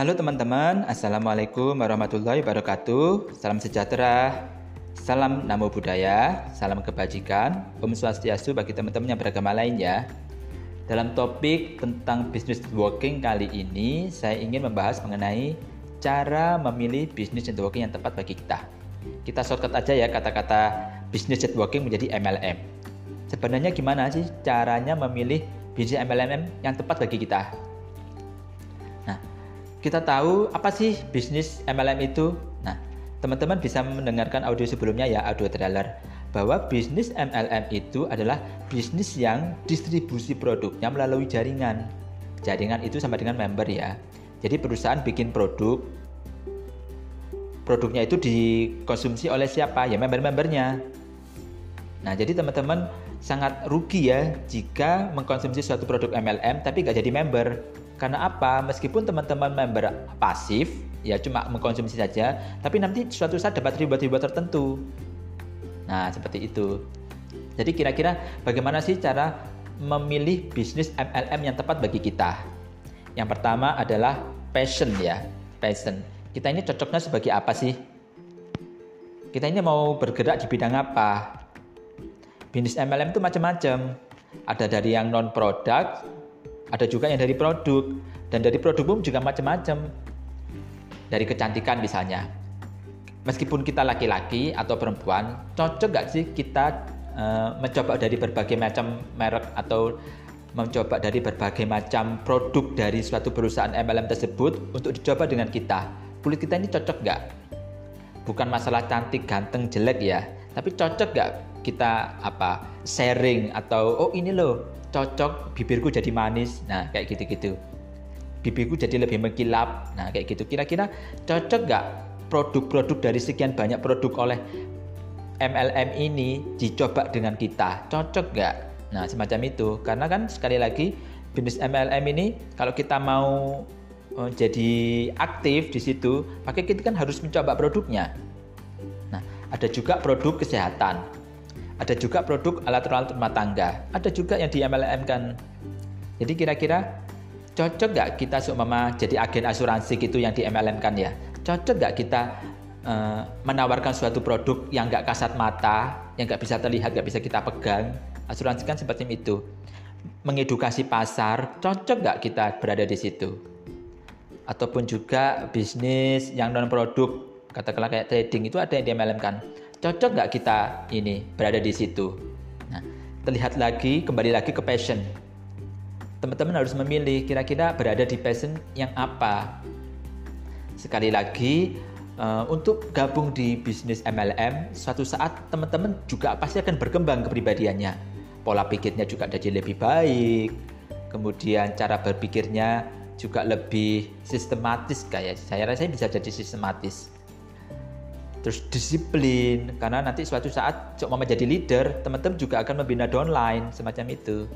Halo teman-teman, Assalamualaikum warahmatullahi wabarakatuh. Salam sejahtera, salam namo budaya, salam kebajikan. Om Swastiastu bagi teman-teman yang beragama lain ya. Dalam topik tentang business networking kali ini Saya ingin membahas mengenai cara memilih business networking yang tepat bagi kita. Kita shortcut aja ya kata-kata business networking menjadi MLM Sebenarnya gimana sih caranya memilih bisnis MLM yang tepat bagi kita? Kita tahu apa sih bisnis MLM itu? Nah, teman-teman bisa mendengarkan audio sebelumnya ya, audio trailer bahwa bisnis MLM itu adalah bisnis yang distribusi produknya melalui jaringan. Jaringan itu sama dengan member ya. Jadi perusahaan bikin produk, produknya itu dikonsumsi oleh siapa? Ya member-membernya. Nah, jadi teman-teman sangat rugi ya jika mengkonsumsi suatu produk MLM tapi nggak jadi member karena apa? Meskipun teman-teman member pasif, ya cuma mengkonsumsi saja, tapi nanti suatu saat dapat reward-reward tertentu. Nah, seperti itu. Jadi kira-kira bagaimana sih cara memilih bisnis MLM yang tepat bagi kita? Yang pertama adalah passion ya, passion. Kita ini cocoknya sebagai apa sih? Kita ini mau bergerak di bidang apa? Bisnis MLM itu macam-macam. Ada dari yang non produk, ada juga yang dari produk dan dari produk pun juga macam-macam. Dari kecantikan misalnya. Meskipun kita laki-laki atau perempuan, cocok gak sih kita uh, mencoba dari berbagai macam merek atau mencoba dari berbagai macam produk dari suatu perusahaan MLM tersebut untuk dicoba dengan kita. Kulit kita ini cocok gak? Bukan masalah cantik, ganteng, jelek ya, tapi cocok gak kita apa sharing atau oh ini loh cocok bibirku jadi manis. Nah kayak gitu-gitu. Bibirku jadi lebih mengkilap. Nah kayak gitu. Kira-kira cocok nggak produk-produk dari sekian banyak produk oleh MLM ini dicoba dengan kita? Cocok nggak? Nah semacam itu. Karena kan sekali lagi bisnis MLM ini kalau kita mau uh, jadi aktif di situ maka kita kan harus mencoba produknya ada juga produk kesehatan ada juga produk alat-alat rumah tangga. Ada juga yang di MLM kan. Jadi kira-kira cocok nggak kita seumpama jadi agen asuransi gitu yang di MLM kan ya? Cocok nggak kita uh, menawarkan suatu produk yang nggak kasat mata, yang nggak bisa terlihat, nggak bisa kita pegang? Asuransi kan seperti itu. Mengedukasi pasar, cocok nggak kita berada di situ? Ataupun juga bisnis yang non produk, katakanlah kayak trading itu ada yang di MLM kan? Cocok nggak kita ini berada di situ? Nah, terlihat lagi, kembali lagi ke passion. Teman-teman harus memilih kira-kira berada di passion yang apa. Sekali lagi, uh, untuk gabung di bisnis MLM, suatu saat teman-teman juga pasti akan berkembang kepribadiannya. Pola pikirnya juga jadi lebih baik, kemudian cara berpikirnya juga lebih sistematis kayak saya rasa bisa jadi sistematis terus disiplin karena nanti suatu saat cok mama jadi leader teman-teman juga akan membina downline semacam itu.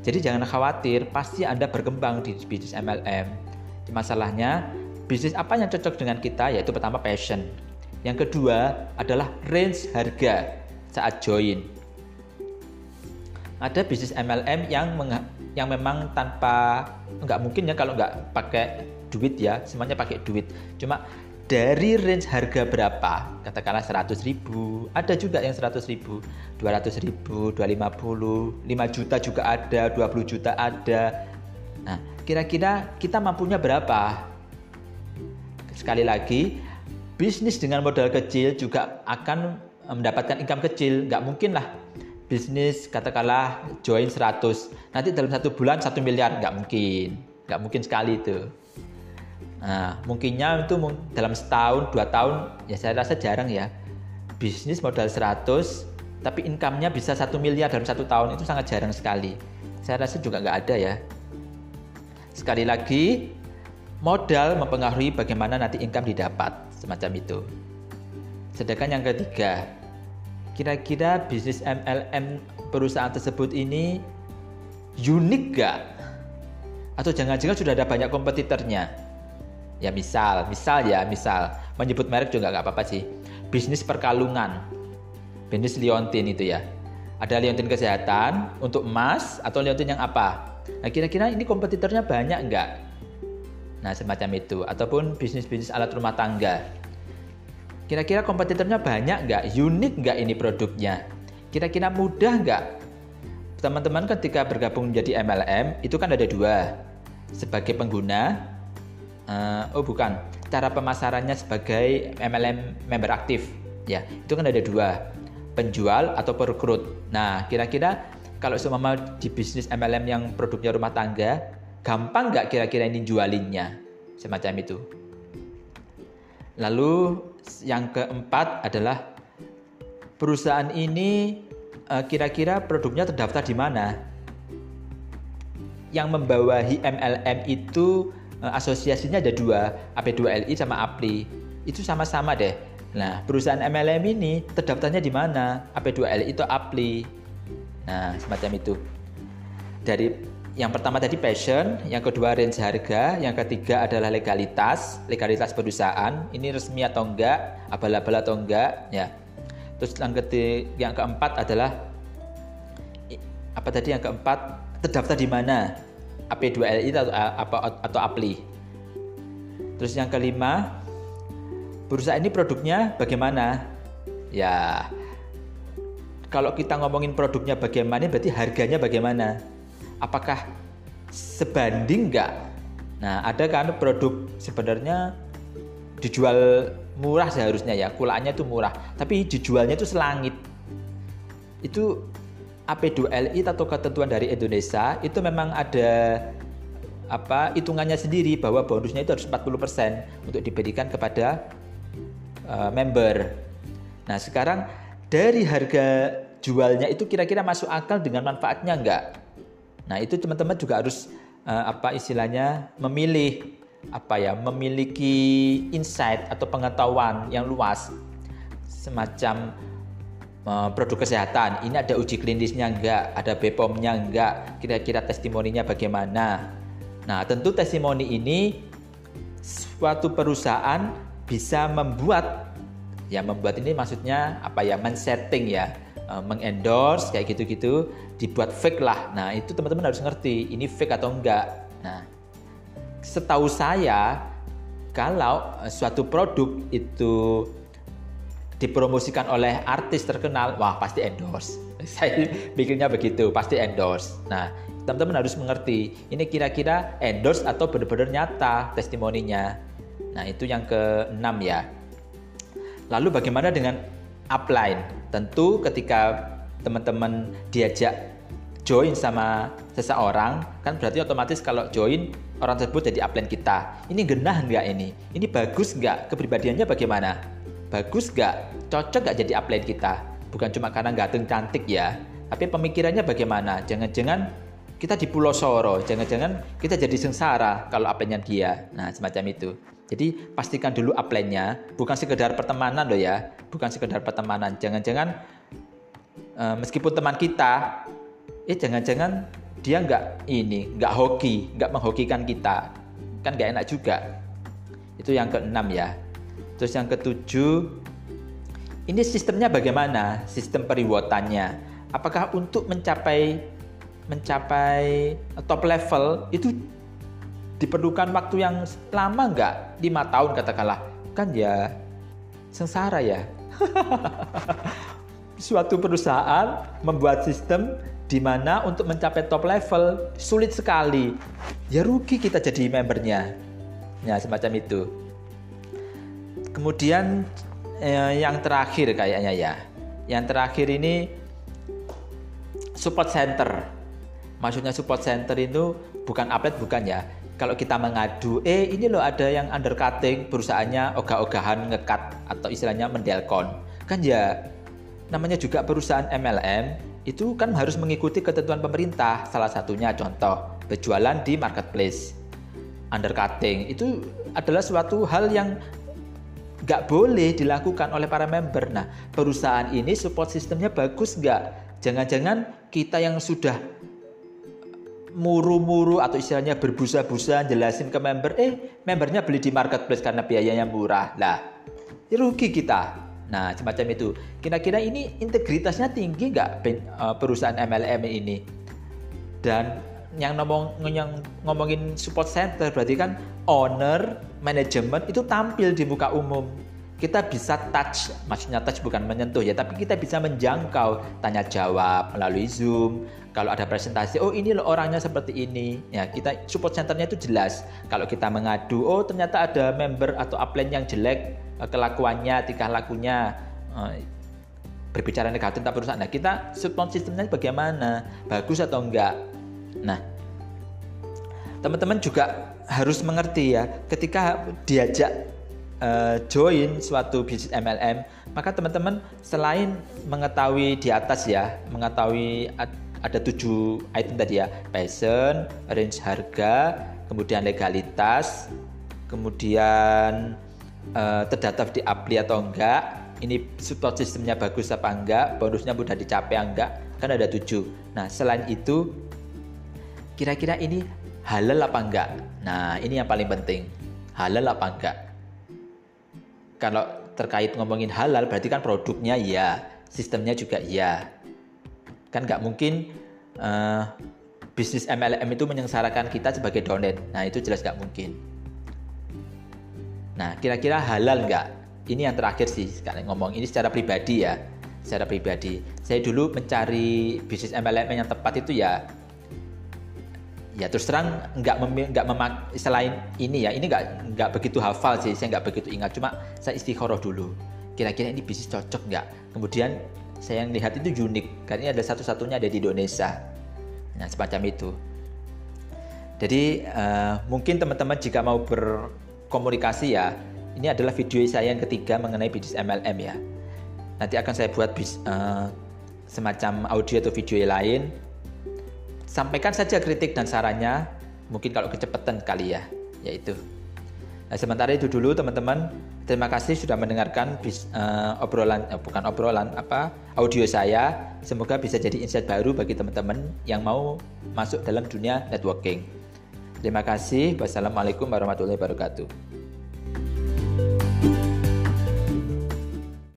Jadi jangan khawatir pasti anda berkembang di bisnis MLM masalahnya bisnis apa yang cocok dengan kita yaitu pertama passion. Yang kedua adalah range harga saat join. Ada bisnis MLM yang yang memang tanpa nggak mungkin ya kalau nggak pakai duit ya semuanya pakai duit. Cuma dari range harga berapa? Katakanlah 100 ribu. Ada juga yang 100 ribu. 200 ribu 250 5 juta juga ada 20 juta ada. Nah kira-kira kita mampunya berapa? Sekali lagi bisnis dengan modal kecil juga akan mendapatkan income kecil. Nggak mungkin lah bisnis katakanlah join 100 nanti dalam satu bulan satu miliar. Nggak mungkin. Nggak mungkin sekali itu Nah, mungkinnya itu dalam setahun, dua tahun, ya saya rasa jarang ya. Bisnis modal 100, tapi income-nya bisa satu miliar dalam satu tahun itu sangat jarang sekali. Saya rasa juga nggak ada ya. Sekali lagi, modal mempengaruhi bagaimana nanti income didapat, semacam itu. Sedangkan yang ketiga, kira-kira bisnis MLM perusahaan tersebut ini unik gak? Atau jangan-jangan sudah ada banyak kompetitornya? Ya misal, misal ya, misal menyebut merek juga nggak apa-apa sih. Bisnis perkalungan, bisnis liontin itu ya. Ada liontin kesehatan untuk emas atau liontin yang apa? Nah kira-kira ini kompetitornya banyak nggak? Nah, semacam itu. Ataupun bisnis-bisnis alat rumah tangga. Kira-kira kompetitornya banyak nggak? Unik nggak ini produknya? Kira-kira mudah nggak? Teman-teman ketika bergabung menjadi MLM, itu kan ada dua. Sebagai pengguna, uh, oh bukan, cara pemasarannya sebagai MLM member aktif. Ya, itu kan ada dua. Penjual atau perekrut. Nah, kira-kira kalau semua di bisnis MLM yang produknya rumah tangga, gampang nggak kira-kira ini jualinnya? Semacam itu. Lalu yang keempat adalah perusahaan ini eh, kira-kira produknya terdaftar di mana? Yang membawahi MLM itu asosiasinya ada dua, AP2LI sama APLI. Itu sama-sama deh. Nah, perusahaan MLM ini terdaftarnya di mana? AP2LI itu APLI. Nah, semacam itu. Dari yang pertama tadi passion, yang kedua range harga, yang ketiga adalah legalitas, legalitas perusahaan, ini resmi atau enggak, abal-abal atau enggak, ya. Terus yang ketiga, yang keempat adalah apa tadi yang keempat terdaftar di mana? AP2LI atau apa atau APLI. Terus yang kelima, perusahaan ini produknya bagaimana? Ya, kalau kita ngomongin produknya bagaimana, berarti harganya bagaimana? Apakah sebanding nggak? Nah, ada kan produk sebenarnya dijual murah seharusnya ya, kulaannya itu murah, tapi dijualnya itu selangit. Itu AP2LI atau ketentuan dari Indonesia itu memang ada apa hitungannya sendiri bahwa bonusnya itu harus 40% untuk diberikan kepada uh, member. Nah, sekarang dari harga jualnya itu kira-kira masuk akal dengan manfaatnya enggak? Nah, itu teman-teman juga harus uh, apa istilahnya memilih apa ya, memiliki insight atau pengetahuan yang luas semacam produk kesehatan. Ini ada uji klinisnya enggak? Ada BPOM-nya enggak? Kira-kira testimoninya bagaimana? Nah, tentu testimoni ini suatu perusahaan bisa membuat Ya membuat ini maksudnya apa ya men-setting ya, uh, mengendorse kayak gitu-gitu, dibuat fake lah. Nah itu teman-teman harus ngerti ini fake atau enggak. Nah setahu saya kalau suatu produk itu dipromosikan oleh artis terkenal, wah pasti endorse. Saya pikirnya begitu, pasti endorse. Nah, teman-teman harus mengerti, ini kira-kira endorse atau benar-benar nyata testimoninya. Nah, itu yang keenam ya. Lalu bagaimana dengan upline? Tentu ketika teman-teman diajak join sama seseorang, kan berarti otomatis kalau join orang tersebut jadi upline kita. Ini genah nggak ini? Ini bagus nggak? Kepribadiannya bagaimana? Bagus nggak? Cocok nggak jadi upline kita? Bukan cuma karena ganteng cantik ya, tapi pemikirannya bagaimana? Jangan-jangan kita di Pulau Soro, jangan-jangan kita jadi sengsara kalau upline-nya dia. Nah, semacam itu. Jadi pastikan dulu upline-nya, bukan sekedar pertemanan loh ya, bukan sekedar pertemanan. Jangan-jangan uh, meskipun teman kita, eh jangan-jangan dia nggak ini, nggak hoki, nggak menghokikan kita, kan nggak enak juga. Itu yang keenam ya. Terus yang ketujuh, ini sistemnya bagaimana? Sistem periwotannya. Apakah untuk mencapai mencapai top level itu diperlukan waktu yang lama nggak? Lima tahun katakanlah. Kan ya sengsara ya. Suatu perusahaan membuat sistem di mana untuk mencapai top level sulit sekali. Ya rugi kita jadi membernya. Ya semacam itu. Kemudian eh, yang terakhir kayaknya ya. Yang terakhir ini support center. Maksudnya support center itu bukan update bukan ya kalau kita mengadu, eh ini loh ada yang undercutting perusahaannya ogah-ogahan ngekat atau istilahnya mendelkon. Kan ya namanya juga perusahaan MLM itu kan harus mengikuti ketentuan pemerintah. Salah satunya contoh berjualan di marketplace. Undercutting itu adalah suatu hal yang nggak boleh dilakukan oleh para member. Nah, perusahaan ini support sistemnya bagus nggak? Jangan-jangan kita yang sudah muru-muru atau istilahnya berbusa-busa jelasin ke member, eh membernya beli di marketplace karena biayanya murah. Lah, rugi kita. Nah, semacam itu. Kira-kira ini integritasnya tinggi nggak eh, perusahaan MLM ini? Dan yang ngomong yang ngomongin support center berarti kan owner, manajemen itu tampil di muka umum. Kita bisa touch, maksudnya touch bukan menyentuh ya, tapi kita bisa menjangkau tanya jawab melalui Zoom. Kalau ada presentasi, oh ini loh orangnya seperti ini. Ya, kita support centernya itu jelas. Kalau kita mengadu, oh ternyata ada member atau upline yang jelek eh, kelakuannya, tingkah lakunya eh, berbicara negatif tentang perusahaan. Nah, kita support sistemnya bagaimana? Bagus atau enggak? Nah, teman-teman juga harus mengerti ya, ketika diajak uh, join suatu bisnis MLM, maka teman-teman selain mengetahui di atas ya, mengetahui ada tujuh item tadi ya, passion, range harga, kemudian legalitas, kemudian uh, terdaftar di Appli atau enggak, ini support sistemnya bagus apa enggak, bonusnya mudah dicapai enggak, kan ada tujuh. Nah selain itu kira-kira ini halal apa enggak? Nah, ini yang paling penting. Halal apa enggak? Kalau terkait ngomongin halal berarti kan produknya ya, sistemnya juga ya. Kan nggak mungkin uh, bisnis MLM itu menyengsarakan kita sebagai donet. Nah, itu jelas nggak mungkin. Nah, kira-kira halal nggak? Ini yang terakhir sih, sekali ngomong ini secara pribadi ya. Secara pribadi, saya dulu mencari bisnis MLM yang tepat itu ya ya terus terang nggak nggak memak selain ini ya ini nggak nggak begitu hafal sih saya nggak begitu ingat. Cuma saya istikharah dulu. Kira-kira ini bisnis cocok nggak? Kemudian saya yang lihat itu unik karena ini ada satu-satunya ada di Indonesia. Nah semacam itu. Jadi uh, mungkin teman-teman jika mau berkomunikasi ya ini adalah video saya yang ketiga mengenai bisnis MLM ya. Nanti akan saya buat bis, uh, semacam audio atau video lain Sampaikan saja kritik dan sarannya, mungkin kalau kecepatan kali ya, yaitu. Nah, sementara itu dulu teman-teman. Terima kasih sudah mendengarkan bis, uh, obrolan uh, bukan obrolan apa audio saya. Semoga bisa jadi insight baru bagi teman-teman yang mau masuk dalam dunia networking. Terima kasih. Wassalamualaikum warahmatullahi wabarakatuh.